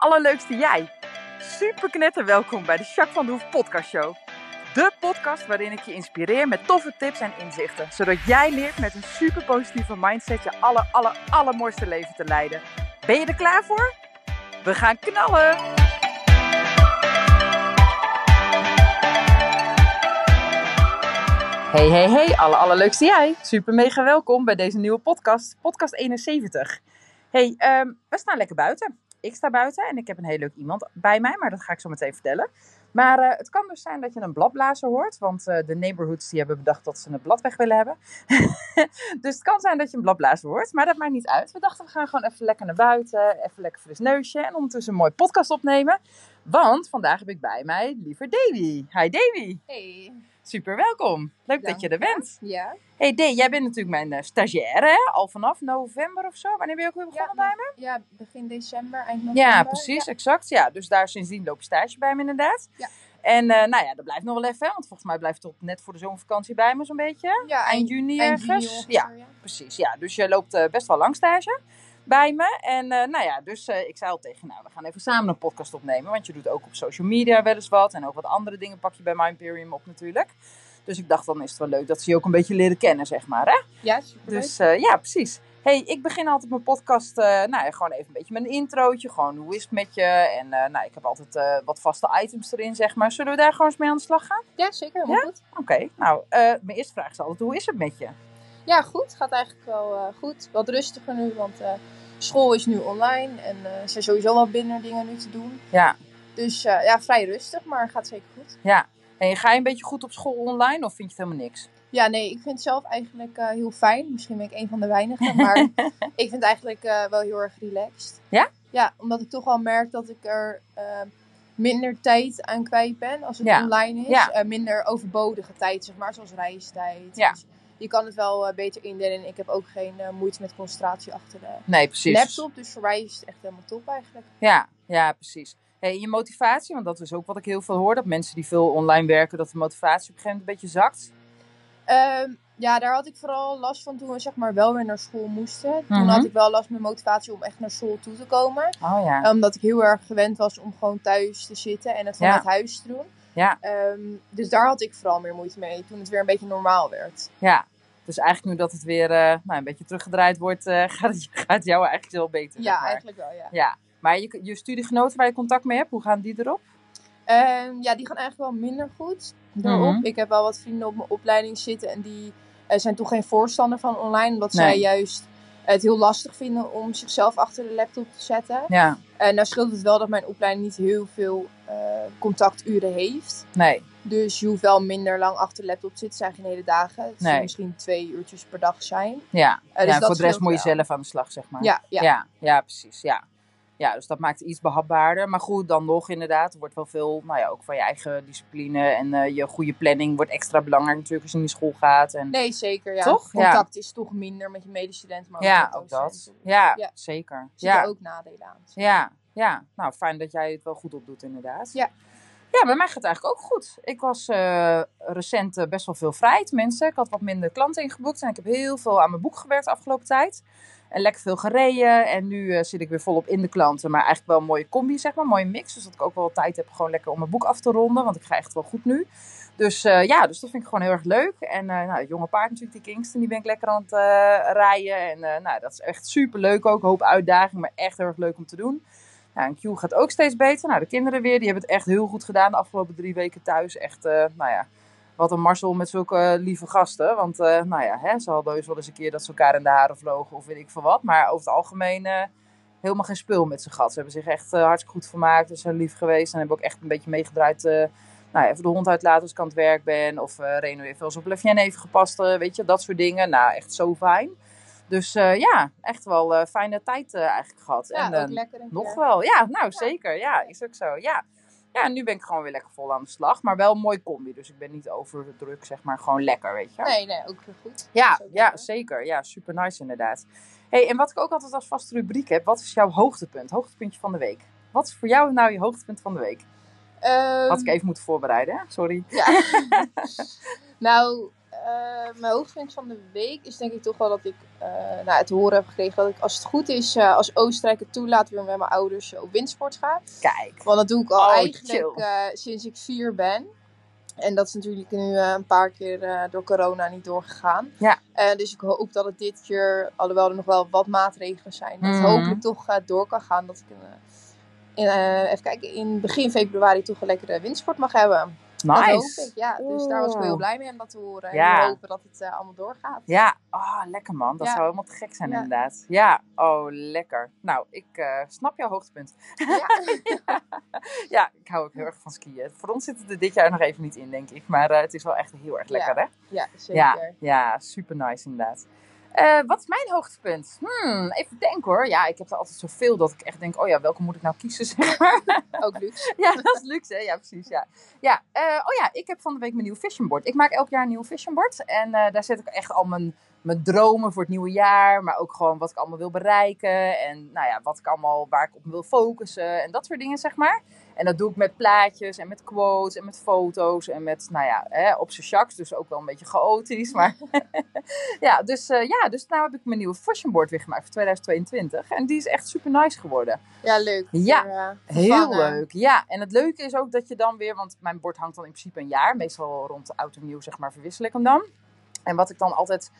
allerleukste jij. Super knetter welkom bij de Jacques van de Hoef podcast show. De podcast waarin ik je inspireer met toffe tips en inzichten. Zodat jij leert met een super positieve mindset je aller, aller, allermooiste leven te leiden. Ben je er klaar voor? We gaan knallen! Hey, hey, hey, alle allerleukste jij. Super mega welkom bij deze nieuwe podcast, podcast 71. Hey, ehm, we staan lekker buiten. Ik sta buiten en ik heb een heel leuk iemand bij mij, maar dat ga ik zo meteen vertellen. Maar eh, het kan dus zijn dat je een bladblazer hoort, want eh, de neighborhoods die hebben bedacht dat ze een blad weg willen hebben. dus het kan zijn dat je een bladblazer hoort, maar dat maakt niet uit. We dachten we gaan gewoon even lekker naar buiten, even lekker fris neusje en ondertussen een mooi podcast opnemen. Want vandaag heb ik bij mij liever Davy. Hi Davy. Hey. Super welkom. Leuk dat je er bent. Ja. Hey Dee, jij bent natuurlijk mijn uh, stagiaire, hè? al vanaf november of zo. Wanneer ben je ook weer begonnen Ja, bij me? Ja, begin december, eind november. Ja, precies, exact. Ja, dus daar sindsdien loop je stage bij me inderdaad. Ja. En eh, nou ja, dat blijft nog wel even, want volgens mij blijft het tot net voor de zomervakantie bij me zo'n beetje. Ja, eind juni eind juni ergens. ongeveer, ja, ja. precies. Ja, dus je loopt eh, best wel lang stage bij me. En eh, nou ja, dus eh, ik zei al tegen nou, we gaan even samen een podcast opnemen. Want je doet ook op social media wel eens wat. En ook wat andere dingen pak je bij My Imperium op natuurlijk. Dus ik dacht, dan is het wel leuk dat ze je ook een beetje leren kennen, zeg maar. Hè? Ja, super Dus eh, ja, precies. hey, ik begin altijd mijn podcast, nou ja, gewoon even een beetje met een introotje. Gewoon, hoe is het met je? En nou, ik heb altijd wat vaste items erin, zeg maar. Zullen we daar gewoon eens mee aan de slag gaan? Ja, zeker. Helemaal goed. Oké, nou, mijn eerste vraag is altijd, hoe is het met je? Ja, goed. Gaat eigenlijk wel eh, goed. Wat rustiger nu, want eh, school is nu online. En eh, er zijn sowieso wel binnen dingen nu te doen. Ja, Dus ja, vrij rustig, maar gaat zeker goed. ja. En ga je een beetje goed op school online of vind je het helemaal niks? Ja, nee, ik vind het zelf eigenlijk heel fijn. Misschien ben ik een van de weinigen, maar ik vind het eigenlijk wel heel erg relaxed. Ja? Ja, omdat ik toch wel merk dat ik er minder tijd aan kwijt ben als het Ja. online is. Ja. Minder overbodige tijd, zeg maar, zoals reistijd. Ja. Dus je kan het wel eh, beter indelen. En ik heb ook geen eh, moeite met concentratie achter de Nee, precies. laptop. Dus voor mij is het echt helemaal top eigenlijk. Ja, ja, precies. Hey, je motivatie, want dat is ook wat ik heel veel hoor. Dat mensen die veel online werken, dat de motivatie op een gegeven moment een beetje zakt. Ehm, ja, daar had ik vooral last van toen we zeg maar wel weer naar school moesten. Toen Mhm. had ik wel last met motivatie om echt naar school toe te komen. Oh ja. Omdat ik heel erg gewend was om gewoon thuis te zitten en het vanuit huis te doen. Ja. Ehm, dus daar had ik vooral meer moeite mee toen het weer een beetje normaal werd. Ja. Dus eigenlijk nu dat het weer eh, nou, een beetje teruggedraaid wordt, eh, gaat, het, gaat jou eigenlijk veel beter. Ja, zeg maar. eigenlijk wel, ja. Ja. Maar je, je studiegenoten waar je contact mee hebt, hoe gaan die erop? Ehm, ja, die gaan eigenlijk wel minder goed erop. Mhm. Ik heb wel wat vrienden op mijn opleiding zitten en die eh, zijn toch geen voorstander van online. Omdat Nee. zij juist het heel lastig vinden om zichzelf achter de laptop te zetten. Ja. En nou scheelt het wel dat mijn opleiding niet heel veel eh, contacturen heeft. Nee. Dus je hoeft wel minder lang achter de laptop te zitten. Zijn geen hele dagen. Het Nee. misschien twee uurtjes per dag zijn. Ja. dus ja dat voor de rest moet je wel. zelf aan de slag, zeg maar. Ja, ja. ja. ja, precies. Ja. Ja, dus dat maakt het iets behapbaarder. Maar goed, dan nog inderdaad. Er wordt wel veel, nou ja, ook van je eigen discipline. En eh, je goede planning wordt extra belangrijk natuurlijk als je in die school gaat. En, Nee, zeker. Ja. Toch? Ja. Contact is toch minder met je medestudenten. Maar ja, met ook dat. Ja, Ja. zeker. Er zitten Ja. ook nadelen aan. Ja, ja. Nou, fijn dat jij het wel goed opdoet inderdaad. Ja. Ja, bij mij gaat het eigenlijk ook goed. Ik was eh, recent eh, best wel veel vrij, mensen. Ik had wat minder klanten ingeboekt en ik heb heel veel aan mijn boek gewerkt de afgelopen tijd. En lekker veel gereden en nu eh, zit ik weer volop in de klanten. Maar eigenlijk wel een mooie combi, zeg maar, een mooie mix. Dus dat ik ook wel tijd heb gewoon lekker om mijn boek af te ronden, want ik ga echt wel goed nu. Dus eh, ja, dus dat vind ik gewoon heel erg leuk. En eh, nou, het jonge paard natuurlijk, die Kingston, die ben ik lekker aan het rijden. En nou, dat is echt super leuk ook. Een hoop uitdaging, maar echt heel erg leuk om te doen. Nou, en Q gaat ook steeds beter. Nou, de kinderen weer, die hebben het echt heel goed gedaan de afgelopen drie weken thuis. Echt, nou ja, wat een Marcel met zulke eh, lieve gasten. Want, eh, nou ja, hè, ze hadden heus wel eens een keer dat ze elkaar in de haren vlogen of weet ik veel wat. Maar over het algemeen eh, helemaal geen spul met ze gehad. Ze hebben zich echt hartstikke goed vermaakt. Ze zijn lief geweest en hebben ook echt een beetje meegedraaid. nou, even de hond uitlaten als ik aan het werk ben. Of eh Reno heeft wel eens op Lefjen even gepast. weet je, dat soort dingen. Nou, echt zo fijn. Dus ja, echt wel fijne tijd eigenlijk gehad. Ja, en, ook lekker. nog wel, ja, nou zeker. Ja, is ook zo. Ja. Ja, en nu ben ik gewoon weer lekker vol aan de slag. Maar wel een mooi combi. Dus ik ben niet overdruk, zeg maar. Gewoon lekker, weet je. Nee, nee, ook weer goed. Ja, ook ja, zeker. Ja, super nice inderdaad. hey, en wat ik ook altijd als vaste rubriek heb. Wat is jouw hoogtepunt? Hoogtepuntje van de week. Wat is voor jou nou je hoogtepunt van de week? Ehm, Had ik even moeten voorbereiden, hè? sorry. Ja. nou, eh, Eh, mijn hoogtepunt van de week is denk ik toch wel dat ik uh, nou, het horen heb gekregen dat ik als het goed is, uh, als Oostenrijk het toelaat, weer met mijn ouders op windsport ga. Kijk. Want dat doe ik al Oh, eigenlijk sinds ik vier ben. En dat is natuurlijk nu een paar keer door corona niet doorgegaan. Ja. dus ik hoop dat het dit keer, alhoewel er nog wel wat maatregelen zijn, dat het Mhm. hopelijk toch door kan gaan. Dat ik in, even kijken, in begin februari toch een lekkere windsport mag hebben. Dat hoop Nice. ik, ja. Dus daar was ik wel heel blij mee om dat te horen. Ja. En we hopen dat het eh, allemaal doorgaat. Ja, oh, lekker man. Dat Ja. zou helemaal te gek zijn Ja. inderdaad. Ja, oh, lekker. Nou, ik eh, snap jouw hoogtepunt. Ja. Ja, ik hou ook heel erg van skiën. Voor ons zit het er dit jaar nog even niet in, denk ik. Maar eh, het is wel echt heel erg lekker, hè? ja, zeker. Ja, super nice inderdaad. Eh, wat is mijn hoogtepunt? Hmm, even denken hoor. Ja, ik heb er altijd zoveel dat ik echt denk, oh ja, welke moet ik nou kiezen? Zeg maar. Ook luxe. ja, dat is luxe, hè? Ja, precies, ja. ja eh, oh ja, ik heb van de week mijn nieuwe visionboard. Ik maak elk jaar een nieuw visionboard. En eh, daar zet ik echt al mijn, mijn dromen voor het nieuwe jaar. Maar ook gewoon wat ik allemaal wil bereiken. En nou ja, wat ik allemaal, waar ik op wil focussen. En dat soort dingen, zeg maar. En dat doe ik met plaatjes en met quotes en met foto's en met, nou ja, hè, op zijn chaks. Dus ook wel een beetje chaotisch. Maar ja, dus, eh, ja, dus nou heb ik mijn nieuwe visionboard weer gemaakt voor 2022. En die is echt super nice geworden. Ja, leuk. Ja, Heel leuk, ja. En het leuke is ook dat je dan weer, want mijn bord hangt dan in principe een jaar. Meestal rond oud en nieuw, zeg maar, verwissel ik hem dan. En wat ik dan altijd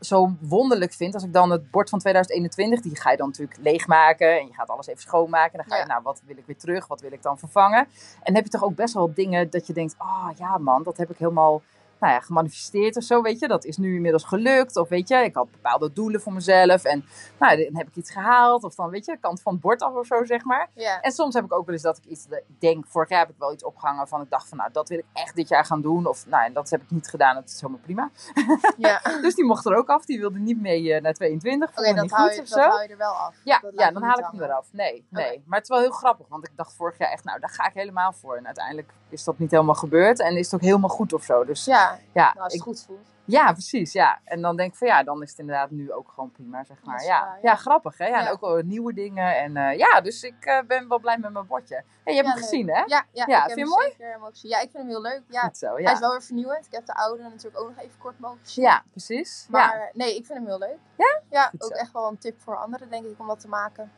zo wonderlijk vind, als ik dan het bord van 2021, die ga je dan natuurlijk leegmaken. En je gaat alles even schoonmaken. En dan ga je, Ja. nou, wat wil ik weer terug? Wat wil ik dan vervangen? En heb je toch ook best wel dingen dat je denkt, ah ja man, dat heb ik helemaal nou ja, gemanifesteerd of zo, weet je. Dat is nu inmiddels gelukt. Of weet je, ik had bepaalde doelen voor mezelf. En nou, dan heb ik iets gehaald. Of dan, weet je, kant van het bord af of zo, zeg maar. En soms heb ik ook wel eens dat ik iets denk, vorig jaar heb ik wel iets opgehangen van ik dacht van nou, dat wil ik echt dit jaar gaan doen. Of nou, en dat heb ik niet gedaan, dat is helemaal prima. ja. Dus die mocht er ook af, die wilde niet mee eh, naar 22, Oké, ik dat, niet hou je, of dat zo. hou je er wel af. Ja, Dat ja, dan haal ik hem eraf. Nee, nee. Maar het is wel heel grappig, want ik dacht vorig jaar echt, nou, daar ga ik helemaal voor. En uiteindelijk is dat niet helemaal gebeurd en is het ook helemaal goed of zo. Dus Ja, ja, nou, als ik- het goed voelt. ja, precies. Ja. En dan denk ik van ja, dan is het inderdaad nu ook gewoon prima, zeg maar. Ja, waar, ja. ja. grappig hè. Ja, En Ja. ook wel nieuwe dingen. En eh, ja, dus ik eh, ben wel blij met mijn bordje. Hey, je hebt Ja, hem leuk. gezien hè? Ja, ja, Ja, ik vind je hem mooi? Zeker. Ja, ik vind hem heel leuk. Ja, zo, Hij ja. is wel weer vernieuwend. Ik heb de oude natuurlijk ook nog even kort mogen zien. Ja, precies. Maar ja. nee, ik vind hem heel leuk. Ja? Ja, Goed ook zo. echt wel een tip voor anderen, denk ik, om dat te maken.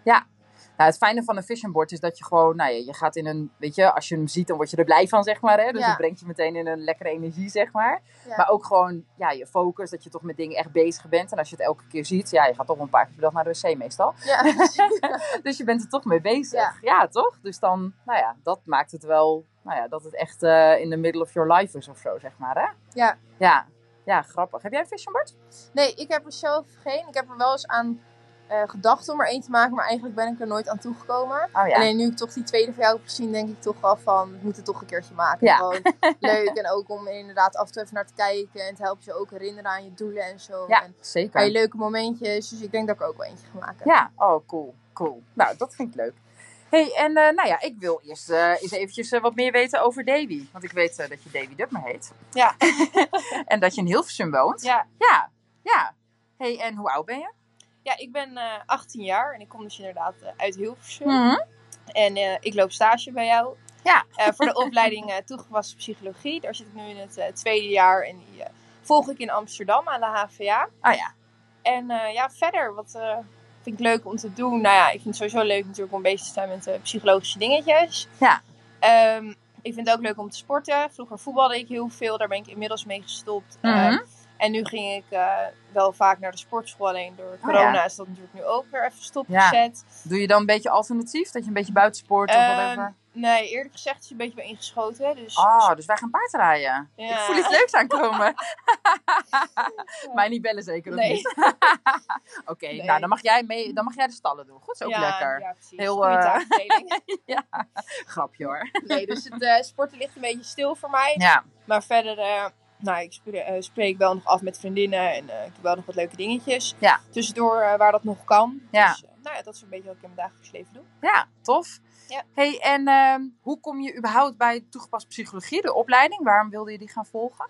Nou, het fijne van een vision board is dat je gewoon, nou ja, je gaat in een, weet je, als je hem ziet, dan word je er blij van, zeg maar. Hè? Dus Ja. het brengt je meteen in een lekkere energie, zeg maar. Ja. Maar ook gewoon, ja, je focus, dat je toch met dingen echt bezig bent. En als je het elke keer ziet, ja, je gaat toch een paar keer per dag naar de wc meestal. Ja, Dus je bent er toch mee bezig. Ja, Ja. toch? Dus dan, nou ja, dat maakt het wel, nou ja, dat het echt eh, in the middle of your life is of zo, zeg maar, hè? Ja. Ja, ja grappig. Heb jij een vision board? Nee, ik heb er zelf geen. Ik heb er wel eens aan eh, gedacht om er één te maken, maar eigenlijk ben ik er nooit aan toegekomen. Oh ja. Alleen nu ik toch die tweede van jou heb gezien, denk ik toch wel van, ik moet het toch een keertje maken. Ja. Gewoon leuk en ook om er inderdaad af en toe even naar te kijken. En het helpt je ook herinneren aan je doelen en zo. Ja, En zeker. je leuke momentjes. Dus ik denk dat ik er ook wel eentje ga maken. Ja, oh cool, cool. Nou, dat vind ik leuk. hey, en eh, nou ja, ik wil eerst eh, eens eventjes wat meer weten over Davy. Want ik weet eh, dat je Davy Dubmer heet. Ja. en dat je in Hilversum woont. Ja, Ja, ja. hey, en hoe oud ben je? Ja ik ben eh 18 jaar en ik kom dus inderdaad eh, uit Hilversum. Mhm. En eh, ik loop stage bij jou. Ja. Voor de opleiding toegepaste psychologie. Daar zit ik nu in het tweede jaar en die volg ik in Amsterdam aan de HVA. Oh ja. En ja, verder, wat vind ik leuk om te doen? Nou ja, ik vind het sowieso leuk natuurlijk om bezig te zijn met psychologische dingetjes. Ja. Ehm, ik vind het ook leuk om te sporten. Vroeger voetbalde ik heel veel, daar ben ik inmiddels mee gestopt. Ehm, en nu ging ik eh, wel vaak naar de sportschool, alleen door Oh, corona ja. is dat natuurlijk nu ook weer even stopgezet. Doe je dan een beetje alternatief? Dat je een beetje buitensport of Ehm, whatever? nee, eerlijk gezegd is het een beetje bij ingeschoten. Dus, Oh, dus wij gaan paardrijden. Ja. Ik voel iets leuks aankomen. Mij niet bellen zeker of Nee. niet? Oké, Nee. nou dan mag, jij mee, dan mag jij de stallen doen. Goed, is ook ja, lekker. Ja, precies. Heel, eh, taakverdeling. Grapje hoor. nee, dus het eh, sporten ligt een beetje stil voor mij. Ja, Maar verder, nou, ik spreek, eh, spreek wel nog af met vriendinnen en eh, ik doe wel nog wat leuke dingetjes. Ja. Tussendoor eh, waar dat nog kan. Ja. Dus, nou ja, dat is een beetje wat ik in mijn dagelijks leven doe. ja tof. Ja. hey, en ehm, hoe kom je überhaupt bij toegepast psychologie, de opleiding? Waarom wilde je die gaan volgen?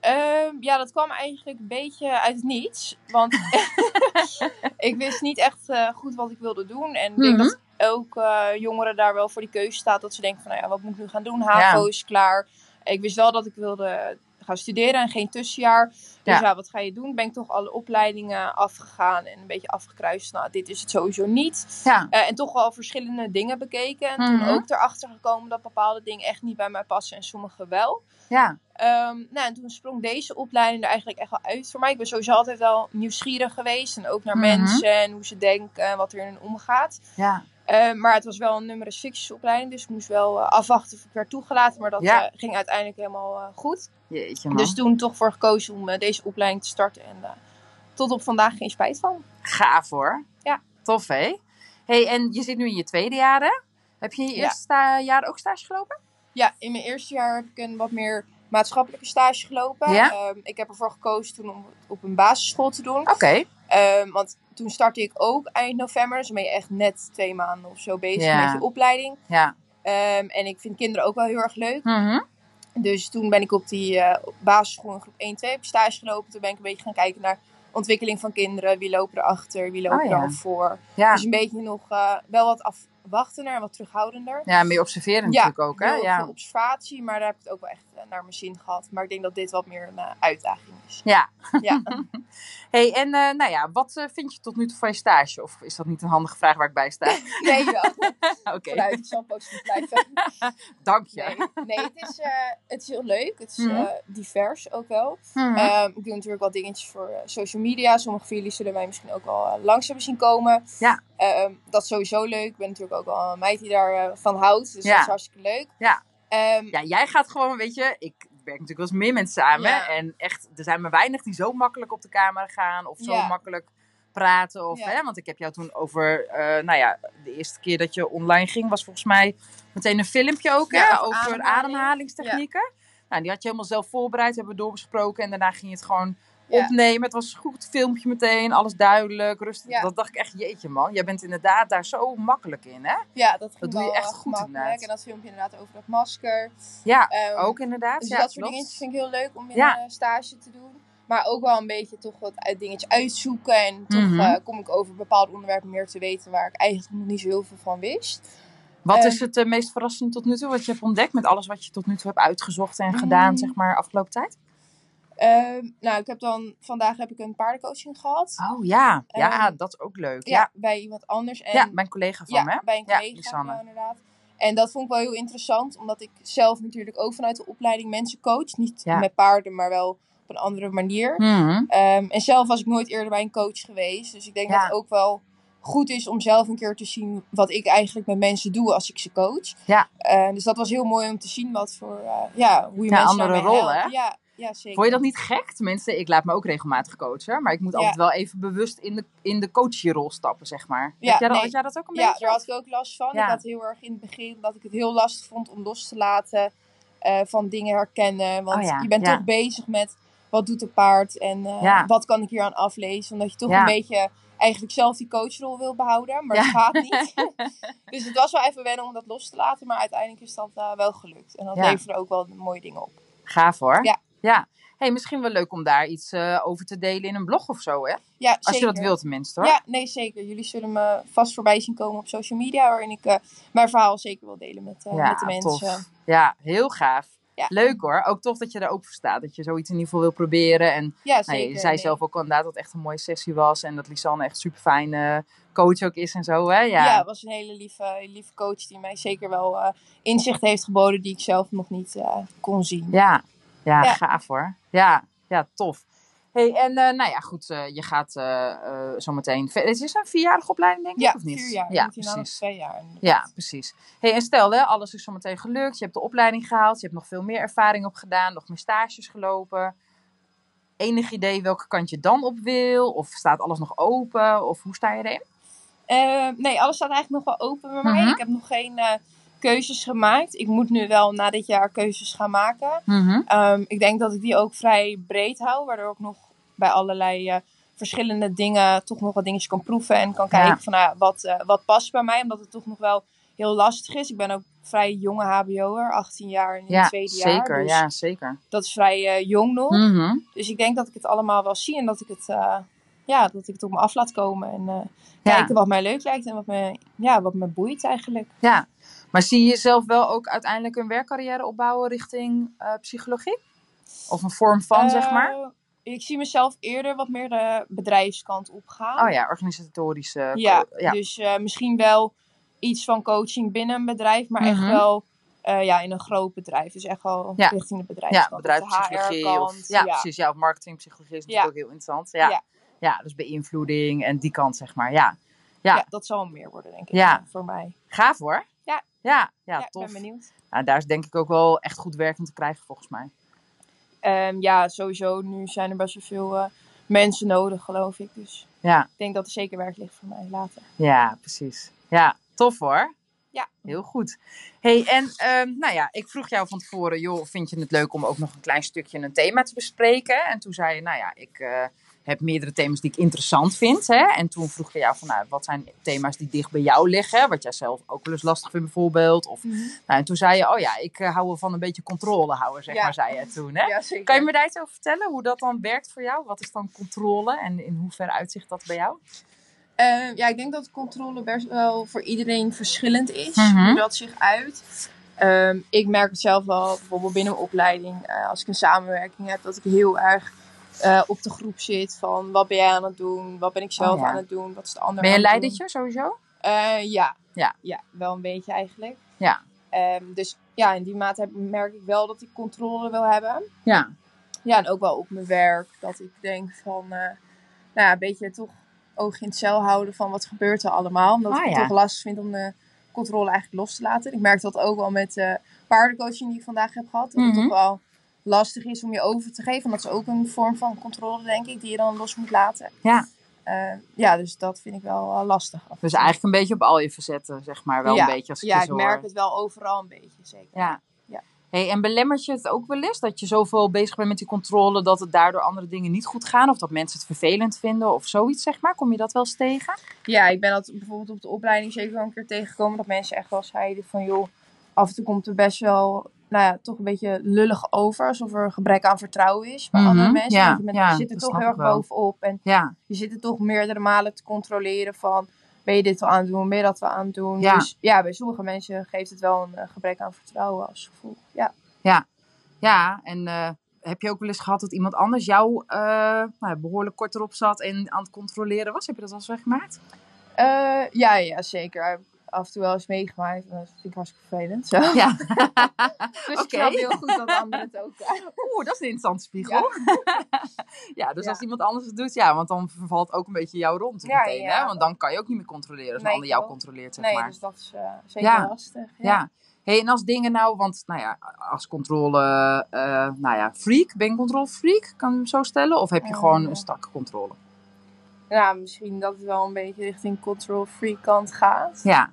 Ehm, ja, dat kwam eigenlijk een beetje uit het niets. Want ik wist niet echt goed wat ik wilde doen. En ik denk Mhm. dat elke jongere daar wel voor die keuze staat. Dat ze denken van, nou ja, wat moet ik nu gaan doen? HAVO Ja. is klaar. Ik wist wel dat ik wilde gaan studeren en geen tussenjaar. Dus Ja. ja. wat ga je doen? Ben ik toch alle opleidingen afgegaan en een beetje afgekruist. Nou, dit is het sowieso niet. Ja. Eh, en toch wel verschillende dingen bekeken. En Mhm. toen ook erachter gekomen dat bepaalde dingen echt niet bij mij passen en sommige wel. Ja. Ehm, nou, en toen sprong deze opleiding er eigenlijk echt wel uit voor mij. Ik ben sowieso altijd wel nieuwsgierig geweest. En ook naar Mhm. mensen en hoe ze denken en wat er in hen omgaat. Ja. Eh, maar het was wel een nummer 6 opleiding. Dus ik moest wel eh, afwachten of ik werd toegelaten. Maar dat Ja. eh, ging uiteindelijk helemaal eh, goed. Jeetje man. Dus toen toch voor gekozen om deze opleiding te starten. En tot op vandaag geen spijt van. Gaaf hoor. Ja. Tof hé. Hey, en je zit nu in je tweede jaar hè? Heb je in je Ja. eerste jaar ook stage gelopen? Ja, in mijn eerste jaar heb ik een wat meer maatschappelijke stage gelopen. Ja? Ehm, ik heb ervoor gekozen toen om het op een basisschool te doen. Oké. Ehm, want toen startte ik ook eind november. Dus dan ben je echt net twee maanden of zo bezig Ja. met je opleiding. Ja. Ehm, en ik vind kinderen ook wel heel erg leuk. Mhm. Dus toen ben ik op die eh, basisschool in groep 1, 2 heb ik stage gelopen. Toen ben ik een beetje gaan kijken naar ontwikkeling van kinderen. Wie lopen erachter, wie lopen Oh, er al voor. Ja. Dus een beetje nog eh, wel wat afwachtender en wat terughoudender. ja, meer observeren Ja, natuurlijk ook hè? Ja. veel observatie, maar daar heb ik het ook wel echt eh, naar mijn zin gehad. Maar ik denk dat dit wat meer een eh, uitdaging is. Ja. Ja. Hey, en eh, nou ja, wat vind je tot nu toe van je stage? Of is dat niet een handige vraag waar ik bij sta? nee, wel. Oké, Vooruit, ik zal positief blijven. dank je. Nee, nee het, is, het is heel leuk. Het is Mhm. divers ook wel. Mhm. Ehm, ik doe natuurlijk wat dingetjes voor social media. Sommige van jullie zullen mij misschien ook wel langs hebben zien komen. Ja. Ehm, dat is sowieso leuk. Ik ben natuurlijk ook wel een meid die daarvan van houdt. Dus dat is hartstikke leuk. Ja. Ehm, Ja, jij gaat gewoon, weet je, ik werk natuurlijk wel eens meer mensen samen. Ja. En echt, er zijn maar weinig die zo makkelijk op de camera gaan of zo Ja. makkelijk praten. Of, Ja. hè, want ik heb jou toen over, eh, nou ja, de eerste keer dat je online ging, was volgens mij meteen een filmpje ook, Ja, hè, over over ademhaling. ademhalingstechnieken. Nou, die had je helemaal zelf voorbereid, hebben we doorbesproken en daarna ging je het gewoon Ja. opnemen. Het was een goed filmpje meteen, alles duidelijk, rustig. Ja. Dat dacht ik echt, jeetje man, jij bent inderdaad daar zo makkelijk in, hè? ja, dat, doe je echt eh, goed inderdaad. En dat filmpje inderdaad over dat masker. Ja, Ehm, ook inderdaad. Dus ja, dat soort dingetjes vind ik heel leuk om in een stage te doen. Maar ook wel een beetje toch wat uit dingetjes uitzoeken. En toch Mhm. eh, kom ik over bepaalde onderwerpen meer te weten waar ik eigenlijk nog niet zo heel veel van wist. Wat Ehm, is het eh, meest verrassende tot nu toe wat je hebt ontdekt met alles wat je tot nu toe hebt uitgezocht en gedaan, Mm. zeg maar, afgelopen tijd? Ehm, nou, ik heb dan vandaag heb ik een paardencoaching gehad. Oh ja, ja, Ehm, dat is ook leuk. Ja, Ja, bij iemand anders. En, ja mijn collega van ja, me. bij een collega ja, inderdaad. En dat vond ik wel heel interessant, omdat ik zelf natuurlijk ook vanuit de opleiding mensen coach. Niet met paarden, maar wel op een andere manier. Mhm. Ehm, en zelf was ik nooit eerder bij een coach geweest. Dus ik denk dat het ook wel goed is om zelf een keer te zien wat ik eigenlijk met mensen doe als ik ze coach. Ja. Dus dat was heel mooi om te zien wat voor, eh, ja, hoe je Ja, mensen andere rol, helpt. hè? Ja, ja, zeker. Vond je dat niet gek? Tenminste, ik laat me ook regelmatig coachen, maar ik moet Ja. altijd wel even bewust in de, in de coachrol stappen, zeg maar. Ja, Heb jij dat, nee. had jij dat ook een Ja, beetje? daar had ik ook last van. Ja. Ik had heel erg in het begin dat ik het heel lastig vond om los te laten eh, van dingen herkennen. Want Oh ja, je bent ja. toch bezig met wat doet een paard en eh, Ja. wat kan ik hier aan aflezen. Omdat je toch Ja. een beetje eigenlijk zelf die coachrol wil behouden, maar Ja. dat gaat niet. dus het was wel even wennen om dat los te laten, maar uiteindelijk is dat eh, wel gelukt. En dat Ja. leverde ook wel mooie dingen op. Gaaf hoor. Ja. Ja. Hey, misschien wel leuk om daar iets eh, over te delen in een blog of zo, hè? Ja, Als zeker. je dat wilt tenminste, hoor. Ja, nee, zeker. Jullie zullen me vast voorbij zien komen op social media, waarin ik eh, mijn verhaal zeker wil delen met, eh, Ja, met de mensen. tof. Ja, heel gaaf. Ja. Leuk hoor. Ook tof dat je er open voor staat. Dat je zoiets in ieder geval wil proberen. En Ja, nou, je zei nee. zelf ook al inderdaad dat het echt een mooie sessie was. En dat Lisanne echt super fijne coach ook is en zo. Hè? Ja, Ja. het was een hele lieve, lieve coach die mij zeker wel inzicht heeft geboden die ik zelf nog niet kon zien. Ja. Ja, Ja. gaaf hoor. Ja, ja tof. Hey, en eh, nou ja, goed, eh, je gaat eh eh zometeen. ver- Het is een vierjarige opleiding, denk ik, Ja, of niet? vier jaar. Ja, precies. twee jaar. Ja, precies. Hey, en stel, hè, alles is zometeen gelukt. Je hebt de opleiding gehaald. Je hebt nog veel meer ervaring opgedaan. Nog meer stages gelopen. Enig idee welke kant je dan op wil? Of staat alles nog open? Of hoe sta je erin? Nee, alles staat eigenlijk nog wel open bij mij. Mhm. Ik heb nog geen keuzes gemaakt. Ik moet nu wel na dit jaar keuzes gaan maken. Ehm, ik denk dat ik die ook vrij breed hou, waardoor ik nog bij allerlei eh, verschillende dingen toch nog wat dingetjes kan proeven en kan Ja. kijken van ja, wat, eh, wat past bij mij, omdat het toch nog wel heel lastig is. Ik ben ook vrij jonge hbo'er, 18 jaar in Ja, het tweede jaar. zeker. Dus Ja, zeker. dat is vrij eh, jong nog. Mhm. Dus ik denk dat ik het allemaal wel zie en dat ik het, ja, dat ik het op me af laat komen. En Ja. kijken wat mij leuk lijkt en wat me, ja, wat me boeit eigenlijk. Ja. Maar zie je jezelf wel ook uiteindelijk een werkcarrière opbouwen richting eh, psychologie? Of een vorm van, zeg maar? Eh, Ik zie mezelf eerder wat meer de bedrijfskant op gaan. Oh ja, organisatorische. Ja, ja. dus eh, misschien wel iets van coaching binnen een bedrijf, maar echt Mhm. wel ja, in een groot bedrijf. Dus echt wel Ja. richting de ja, bedrijfskant. bedrijfspsychologie. de Of, HR-kant. ja, precies. Ja, of marketingpsychologie is natuurlijk ook heel interessant. Ja. Ja. Ja. dus beïnvloeding en die kant, zeg maar. Ja, Ja. Ja. dat zal meer worden, denk ik, Ja. voor mij. gaaf hoor. Ja. Ja, ja, Ja, ik tof. ben benieuwd. Nou, daar is denk ik ook wel echt goed werk in te krijgen, volgens mij. Ehm, ja, sowieso. Nu zijn er best wel veel eh, mensen nodig, geloof ik. Dus Ja, ik denk dat er zeker werk ligt voor mij later. ja precies. Ja, tof hoor. Ja. Heel goed. hey, en ehm, nou ja, ik vroeg jou van tevoren, joh, vind je het leuk om ook nog een klein stukje een thema te bespreken? En toen zei je, nou ja, ik eh, heb meerdere thema's die ik interessant vind. Hè? En toen vroeg ik jou van, nou, wat zijn thema's die dicht bij jou liggen? Wat jij zelf ook wel eens lastig vindt bijvoorbeeld. Of, nou, en toen zei je, oh ja, ik eh, hou wel van een beetje controle houden, zeg Ja. maar, zei je toen. Hè? Ja. Kan je me daar iets over vertellen? Hoe dat dan werkt voor jou? Wat is dan controle en in hoeverre uitzicht dat bij jou? Eh, ja, ik denk dat controle best wel voor iedereen verschillend is. Mhm. Hoe dat zich uit. Ehm, ik merk het zelf wel, bijvoorbeeld binnen mijn opleiding, eh, als ik een samenwerking heb, dat ik heel erg eh, op de groep zit van wat ben jij aan het doen, wat ben ik zelf Oh, ja. aan het doen, wat is de ander Ben je leidertje sowieso? Eh, ja. Ja. ja, wel een beetje eigenlijk. Ja. Ehm, dus ja, in die mate heb- merk ik wel dat ik controle wil hebben. Ja. Ja, en ook wel op mijn werk. Dat ik denk van, eh, nou ja, een beetje toch oog in het cel houden van wat gebeurt er allemaal. Omdat Ah, ik het ja. toch lastig vind om de controle eigenlijk los te laten. Ik merk dat ook wel met de paardencoaching die ik vandaag heb gehad. Dat Mhm. toch wel lastig is om je over te geven. En dat is ook een vorm van controle, denk ik, die je dan los moet laten. Ja. Eh, ja, dus dat vind ik wel eh, lastig. Dus eigenlijk een beetje op al je facetten, zeg maar. Wel Ja. een beetje als ik Ja, ik merk het wel overal een beetje, zeker. Ja. Ja. Hey, en belemmert je het ook wel eens dat je zoveel bezig bent met die controle dat het daardoor andere dingen niet goed gaan? Of dat mensen het vervelend vinden of zoiets, zeg maar? Kom je dat wel eens tegen? Ja, ik ben dat bijvoorbeeld op de opleiding zeker wel een keer tegengekomen. Dat mensen echt wel zeiden van joh, af en toe komt er best wel, nou ja, toch een beetje lullig over. Alsof er een gebrek aan vertrouwen is bij Mhm, andere mensen. ja, je, bent, ja, je zit er toch heel erg bovenop. En Ja. je zit er toch meerdere malen te controleren van, ben je dit wel aan het doen, ben je dat wel aan het doen. Ja. Dus ja, bij sommige mensen geeft het wel een eh, gebrek aan vertrouwen als gevoel. Ja. Ja, en eh, heb je ook wel eens gehad dat iemand anders jou eh, nou, behoorlijk kort erop zat en aan het controleren was? Heb je dat wel eens meegemaakt? Eh, ja, ja, zeker. Af en toe wel eens meegemaakt. Dat vind ik hartstikke vervelend. Zo. Ja. Dus ik snap heel goed dat anderen het ook Oeh, dat is een interessante spiegel. Ja, dus Ja. als iemand anders het doet, ja, want dan vervalt ook een beetje jouw rond Ja, meteen, hè? Want dan kan je ook niet meer controleren als Nee, een ander jou controleert, zeg Nee, maar. dus dat is eh, zeker Ja. lastig. Ja. Hey, en als dingen nou, want nou ja, als controle, eh, nou ja, freak, ben je een controle freak, kan je hem zo stellen? Of heb je Eh. gewoon een strakke controle? Ja, misschien dat het wel een beetje richting control free kant gaat. Ja.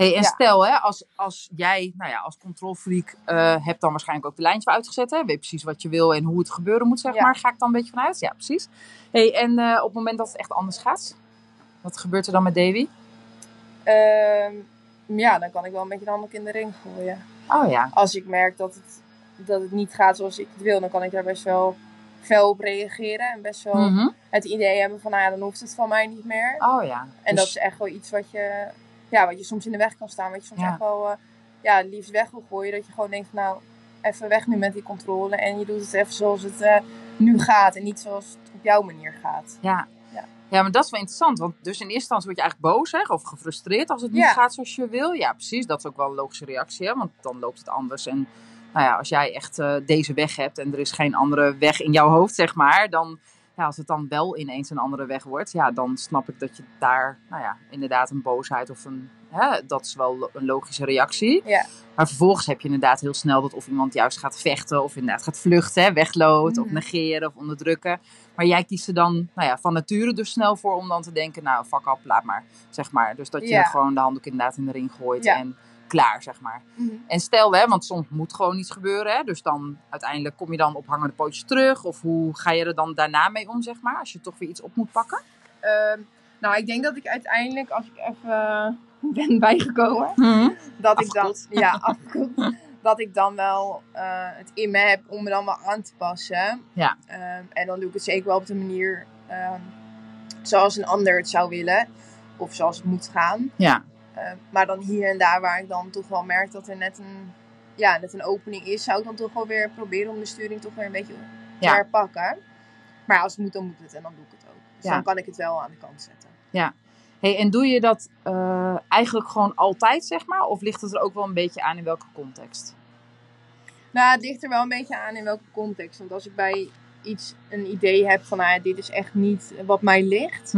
Hey, en Ja. stel, hè, als, als jij, nou ja, als control freak, eh, hebt dan waarschijnlijk ook de lijntje uitgezet, hè? Weet precies wat je wil en hoe het gebeuren moet, zeg Ja. maar. Ga ik dan een beetje vanuit? Ja, precies. Hey, en eh, op het moment dat het echt anders gaat, wat gebeurt er dan met Davy? Ehm, ja, dan kan ik wel een beetje de handdoek in de ring gooien. Oh ja. Als ik merk dat het, dat het niet gaat zoals ik het wil, dan kan ik daar best wel fel op reageren. En best wel Mhm. het idee hebben van, nou ja, dan hoeft het van mij niet meer. Oh ja. En Dus- dat is echt wel iets wat je, ja, wat je soms in de weg kan staan. Wat je soms Ja. echt wel eh, ja, liefst weg wil gooien. Dat je gewoon denkt, nou, even weg nu met die controle. En je doet het even zoals het eh, nu gaat. En niet zoals het op jouw manier gaat. Ja. Ja. Ja, maar dat is wel interessant. Want dus in eerste instantie word je eigenlijk boos hè, of gefrustreerd als het niet Ja. gaat zoals je wil. Ja, precies. Dat is ook wel een logische reactie. Hè, want dan loopt het anders. En nou ja, als jij echt eh, deze weg hebt en er is geen andere weg in jouw hoofd, zeg maar. Dan, ja, als het dan wel ineens een andere weg wordt, ja, dan snap ik dat je daar, nou ja, inderdaad een boosheid of een... Hè, dat is wel een logische reactie. Ja. Maar vervolgens heb je inderdaad heel snel dat of iemand juist gaat vechten of inderdaad gaat vluchten, hè, wegloopt of Mhm. negeren of onderdrukken. Maar jij kiest er dan nou ja, van nature dus snel voor om dan te denken, nou fuck up, laat maar, zeg maar. Dus dat je Ja. gewoon de handdoek inderdaad in de ring gooit Ja. en klaar, zeg maar. En stel, hè, want soms moet gewoon iets gebeuren, hè, dus dan uiteindelijk kom je dan op hangende pootjes terug. Of hoe ga je er dan daarna mee om, zeg maar, als je toch weer iets op moet pakken? Ehm, nou, ik denk dat ik uiteindelijk, als ik even ben bijgekomen, dat ik dan, ja, afgekoeld, dat ik dan wel eh, het in me heb om me dan wel aan te passen. Ja. Ehm, en dan doe ik het zeker wel op de manier ehm, zoals een ander het zou willen. Of zoals het moet gaan. Ja, Ehm, maar dan hier en daar waar ik dan toch wel merk dat er net een, ja, net een opening is, zou ik dan toch wel weer proberen om de sturing toch weer een beetje te Ja. herpakken. Maar als het moet, dan moet het en dan doe ik het ook. Dus Ja. dan kan ik het wel aan de kant zetten. Hey, en doe je dat eh, eigenlijk gewoon altijd, zeg maar? Of ligt het er ook wel een beetje aan in welke context? Nou, het ligt er wel een beetje aan in welke context. Want als ik bij iets een idee heb van, nou ja, dit is echt niet wat mij ligt.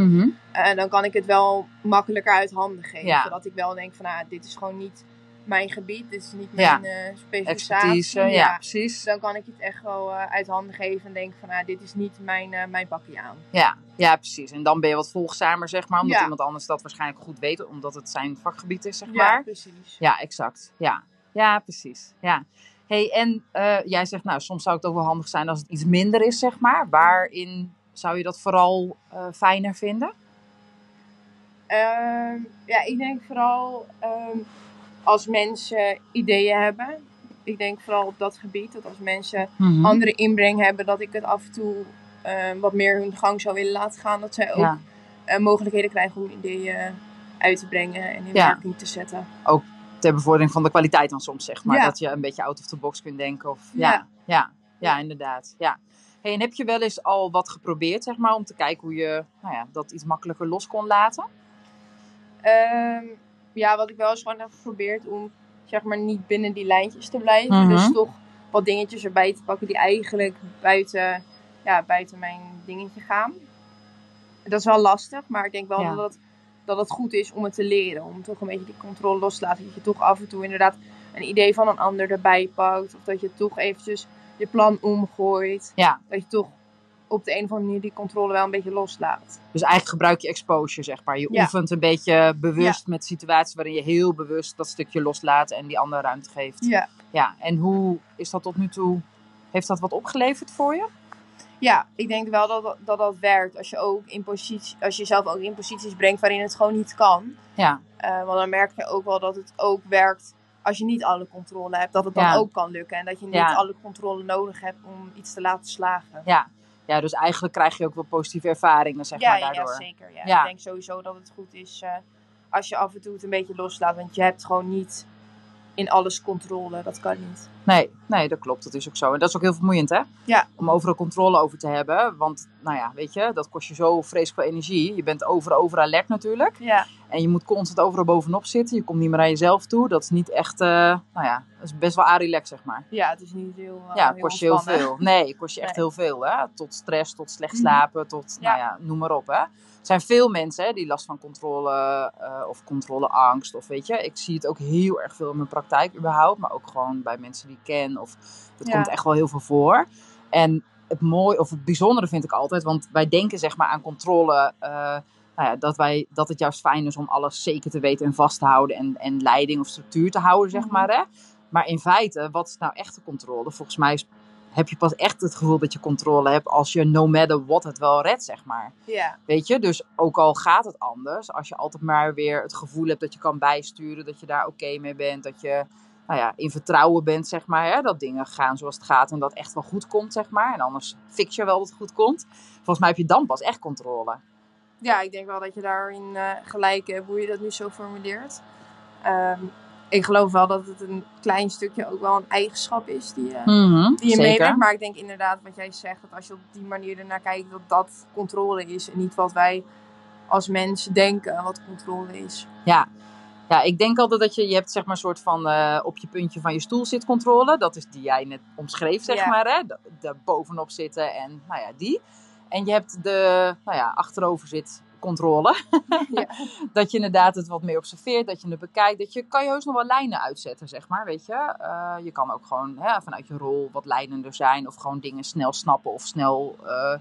eh, dan kan ik het wel makkelijker uit handen geven. Ja. Zodat ik wel denk van, nou, dit is gewoon niet mijn gebied. Dit is niet Ja. mijn eh specialisatie. Expertise, ja, precies. Dan kan ik het echt wel eh, uit handen geven en denk van, nou, dit is niet mijn, mijn pakje aan. Ja, ja, precies. En dan ben je wat volgzamer, zeg maar. Omdat Ja. iemand anders dat waarschijnlijk goed weet. Omdat het zijn vakgebied is, zeg Ja, maar. precies. Ja, exact. Ja, ja precies. Ja. Hey, en eh, jij zegt, nou, soms zou het ook wel handig zijn als het iets minder is, zeg maar. Waarin zou je dat vooral eh, fijner vinden? Ehm, ja, ik denk vooral ehm, als mensen ideeën hebben. Ik denk vooral op dat gebied. Dat als mensen Mhm. andere inbreng hebben, dat ik het af en toe ehm, wat meer hun gang zou willen laten gaan. Dat zij ook Ja. eh, mogelijkheden krijgen om ideeën uit te brengen en in Ja. werking te zetten. Ter bevordering van de kwaliteit dan soms, zeg maar. Ja. Dat je een beetje out of the box kunt denken. Of, ja. Ja. Ja. Ja, inderdaad. Ja. Hey, en heb je wel eens al wat geprobeerd, zeg maar, om te kijken hoe je nou ja, dat iets makkelijker los kon laten? Ehm, ja, wat ik wel eens gewoon heb geprobeerd om zeg maar niet binnen die lijntjes te blijven. Mhm. Dus toch wat dingetjes erbij te pakken die eigenlijk buiten, ja, buiten mijn dingetje gaan. Dat is wel lastig, maar ik denk wel Ja. dat, dat het goed is om het te leren. Om toch een beetje die controle los te laten. Dat je toch af en toe inderdaad een idee van een ander erbij pakt. Of dat je toch eventjes je plan omgooit. Ja. Dat je toch op de een of andere manier die controle wel een beetje loslaat. Dus eigenlijk gebruik je exposure, zeg maar. Je Ja. oefent een beetje bewust met situaties waarin je heel bewust dat stukje loslaat en die andere ruimte geeft. Ja. Ja, en hoe is dat tot nu toe? Heeft dat wat opgeleverd voor je? Ja, ik denk wel dat dat, dat, werkt. Als je, ook in positie, als je jezelf ook in posities brengt waarin het gewoon niet kan. Ja, Eh, want dan merk je ook wel dat het ook werkt als je niet alle controle hebt. Dat het dan Ja. ook kan lukken. En dat je niet Ja. alle controle nodig hebt om iets te laten slagen. ja. Ja, dus eigenlijk krijg je ook wel positieve ervaringen, zeg ja, maar, ja, daardoor. zeker. Ja. Ja. Ik denk sowieso dat het goed is eh, als je af en toe het een beetje loslaat. Want je hebt gewoon niet in alles controle. Dat kan niet. Nee, nee, dat klopt. Dat is ook zo. En dat is ook heel vermoeiend, hè? Ja. Om overal controle over te hebben. Want, nou ja, weet je, dat kost je zo vreselijk veel energie. Je bent overal, overal alert natuurlijk. Ja, En je moet constant overal bovenop zitten. Je komt niet meer aan jezelf toe. Dat is niet echt, eh, nou ja, dat is best wel a-relax, zeg maar. ja het is niet heel. eh, ja, kost je heel veel. Nee, het kost je echt Nee. heel veel, hè? Tot stress, tot slecht Mhm. slapen, tot, Ja. nou ja, noem maar op, hè? Er zijn veel mensen hè, die last van controle eh, of controleangst. Of weet je, ik zie het ook heel erg veel in mijn praktijk überhaupt. Maar ook gewoon bij mensen die ik ken. Of, dat Ja. komt echt wel heel veel voor. En het mooie, of het bijzondere vind ik altijd, want wij denken zeg maar aan controle. eh, nou ja, dat, wij, dat het juist fijn is om alles zeker te weten en vast te houden. En, en leiding of structuur te houden, zeg Mhm. maar. Hè? Maar in feite, wat is nou echte controle? Volgens mij is- heb je pas echt het gevoel dat je controle hebt als je no matter what het wel redt, zeg maar. Ja, Weet je, dus ook al gaat het anders, als je altijd maar weer het gevoel hebt dat je kan bijsturen, dat je daar oké mee bent, dat je nou ja, in vertrouwen bent, zeg maar, hè, dat dingen gaan zoals het gaat en dat echt wel goed komt, zeg maar. En anders fix je wel dat het goed komt. Volgens mij heb je dan pas echt controle. ja, ik denk wel dat je daarin eh, gelijk hebt hoe je dat nu zo formuleert. Ehm, ik geloof wel dat het een klein stukje ook wel een eigenschap is die, je die je meebrengt. Maar ik denk inderdaad wat jij zegt, dat als je op die manier ernaar kijkt, dat dat controle is. En niet wat wij als mensen denken wat controle is. Ja. Ja, ik denk altijd dat je, je hebt zeg maar een soort van eh, op je puntje van je stoel zit controle. Dat is die jij net omschreef, zeg Ja. maar. Hè? Daar bovenop zitten en nou ja, die. En je hebt de, nou ja, achterover zit controle. Ja. dat je inderdaad het wat meer observeert, dat je het bekijkt. Dat je, kan je heus nog wel lijnen uitzetten, zeg maar, weet je. Eh, je kan ook gewoon hè, vanuit je rol wat leidender zijn. Of gewoon dingen snel snappen of snel eh,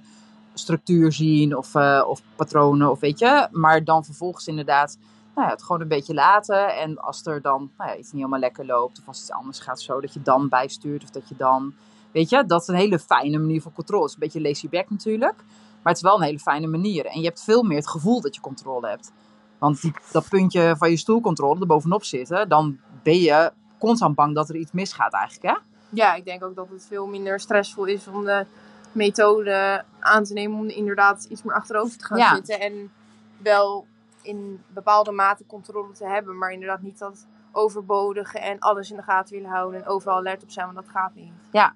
structuur zien of, of patronen of weet je. Maar dan vervolgens inderdaad nou ja, het gewoon een beetje laten. En als er dan nou ja, iets niet helemaal lekker loopt of als iets anders gaat zo, dat je dan bijstuurt of dat je dan... Weet je, dat is een hele fijne manier van controle. Het is een beetje lazy back natuurlijk. Maar het is wel een hele fijne manier. En je hebt veel meer het gevoel dat je controle hebt. Want die, dat puntje van je stoelcontrole er bovenop zitten, dan ben je constant bang dat er iets misgaat eigenlijk, hè? Ja, ik denk ook dat het veel minder stressvol is om de methode aan te nemen om inderdaad iets meer achterover te gaan Ja. zitten. En wel in bepaalde mate controle te hebben, maar inderdaad niet dat overbodigen en alles in de gaten willen houden en overal alert op zijn, want dat gaat niet. Ja.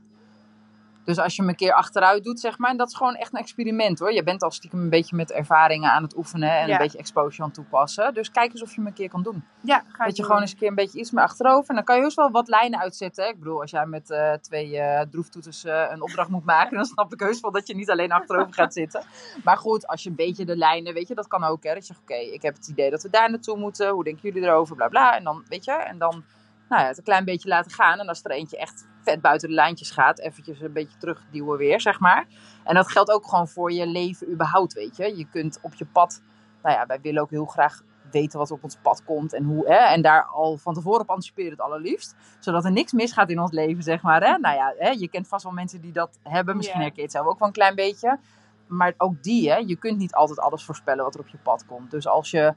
Dus als je hem een keer achteruit doet, zeg maar, en dat is gewoon echt een experiment hoor. Je bent al stiekem een beetje met ervaringen aan het oefenen en Ja. een beetje exposure aan het toepassen. Dus kijk eens of je hem een keer kan doen. Ja, ga Dat je doen. gewoon eens een keer een beetje iets meer achterover. En dan kan je heus wel wat lijnen uitzetten. hè. Ik bedoel, als jij met eh, twee eh droeftoeters eh, een opdracht moet maken, dan snap ik heus wel dat je niet alleen achterover gaat zitten. Maar goed, als je een beetje de lijnen, weet je, dat kan ook. Hè. Dat je zegt, oké, ik heb het idee dat we daar naartoe moeten. Hoe denken jullie erover? Bla bla. En dan, weet je, en dan nou ja, het een klein beetje laten gaan. En als er eentje echt vet buiten de lijntjes gaat, eventjes een beetje terugduwen weer, zeg maar. En dat geldt ook gewoon voor je leven überhaupt, weet je. Je kunt op je pad, nou ja, wij willen ook heel graag weten wat op ons pad komt en hoe. Hè, en daar al van tevoren op anticiperen het allerliefst. Zodat er niks misgaat in ons leven, zeg maar. Hè. Nou ja, hè, je kent vast wel mensen die dat hebben. Misschien Ja. herken je het zelf ook wel een klein beetje. Maar ook die, hè, je kunt niet altijd alles voorspellen wat er op je pad komt. Dus als je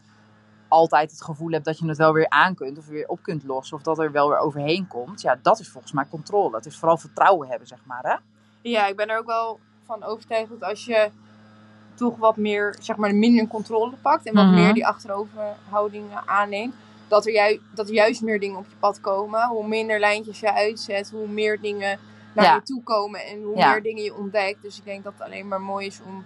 altijd het gevoel hebt dat je het wel weer aan kunt of weer op kunt lossen of dat er wel weer overheen komt, ja, dat is volgens mij controle. Het is vooral vertrouwen hebben, zeg maar. Hè? Ja, ik ben er ook wel van overtuigd dat als je toch wat meer, zeg maar, minder controle pakt en wat Mhm. meer die achteroverhoudingen aanneemt, dat er, ju dat er juist meer dingen op je pad komen. Hoe minder lijntjes je uitzet, hoe meer dingen naar Ja. je toe komen en hoe Ja. meer dingen je ontdekt. Dus ik denk dat het alleen maar mooi is om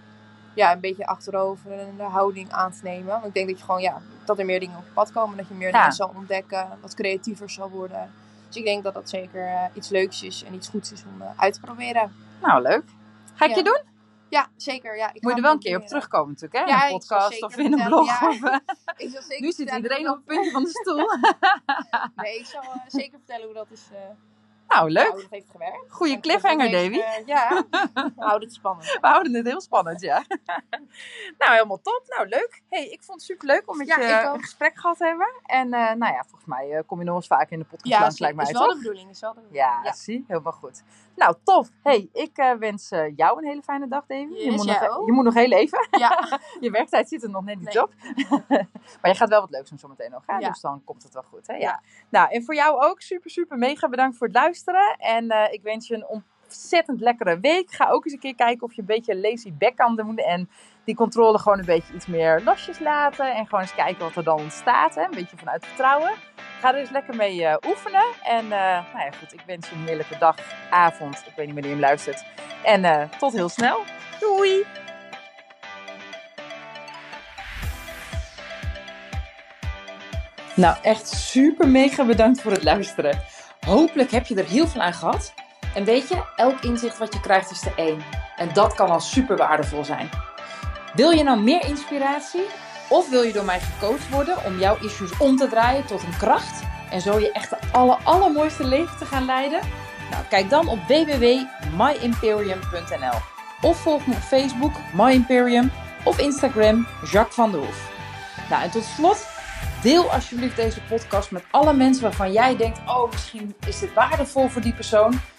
ja, een beetje achterover de houding aan te nemen. Want ik denk dat je gewoon, ja, dat er meer dingen op je pad komen, dat je meer Ja. dingen zal ontdekken, wat creatiever zal worden. Dus ik denk dat dat zeker eh, iets leuks is en iets goeds is om eh, uit te proberen. Nou, leuk. Ga ik Ja. je doen? Ja, zeker. Ja, ik Moet je er wel een keer op terugkomen natuurlijk, hè? Ja, in een podcast of in een blog. ja. Of, eh, Ik zal zeker nu zit iedereen op het puntje van de stoel. Nee, ik zal zeker vertellen hoe dat is. Nou, leuk. nou, hoe dat heeft gewerkt. Goeie En cliffhanger, Davy. eh, ja, we houden het spannend. We houden het heel spannend, ja. nou, helemaal top. Nou, leuk. hey, ik vond het super leuk om met Ja, je een gesprek gehad te hebben. En eh, nou ja, volgens mij eh, kom je nog eens vaker in de podcast Ja, langs, lijkt mij, is wel de bedoeling. Is wel de bedoeling. Ja, zie, helemaal goed. Nou, tof. Hey, ik eh, wens eh, jou een hele fijne dag, Davy. je, moet nog, ook. je moet nog heel even. Ja. je werktijd zit er nog net niet Nee. op. maar je gaat wel wat leuks doen zometeen nog, hè? Ja. Dus dan komt het wel goed, hè? Ja. Ja. Nou, en voor jou ook super, super mega bedankt voor het luisteren. En eh, ik wens je een ontzettend lekkere week. Ga ook eens een keer kijken of je een beetje lazy back kan doen. En die controle gewoon een beetje iets meer losjes laten. En gewoon eens kijken wat er dan ontstaat. Hè? Een beetje vanuit vertrouwen. Ga er eens lekker mee eh, oefenen. En eh, nou ja, goed, ik wens je een heerlijke dag, avond. Ik weet niet wanneer je hem luistert. En eh, tot heel snel. Doei! Nou, echt super mega bedankt voor het luisteren. Hopelijk heb je er heel veel aan gehad. En weet je, elk inzicht wat je krijgt is er één. En dat kan al super waardevol zijn. Wil je nou meer inspiratie? Of wil je door mij gecoacht worden om jouw issues om te draaien tot een kracht? En zo je echt de aller, allermooiste leven te gaan leiden? Nou, kijk dan op www.myimperium.nl Of volg me op Facebook, My Imperium, of Instagram, Jacques van der Hoef. Nou, en tot slot, deel alsjeblieft deze podcast met alle mensen waarvan jij denkt: oh, misschien is dit waardevol voor die persoon.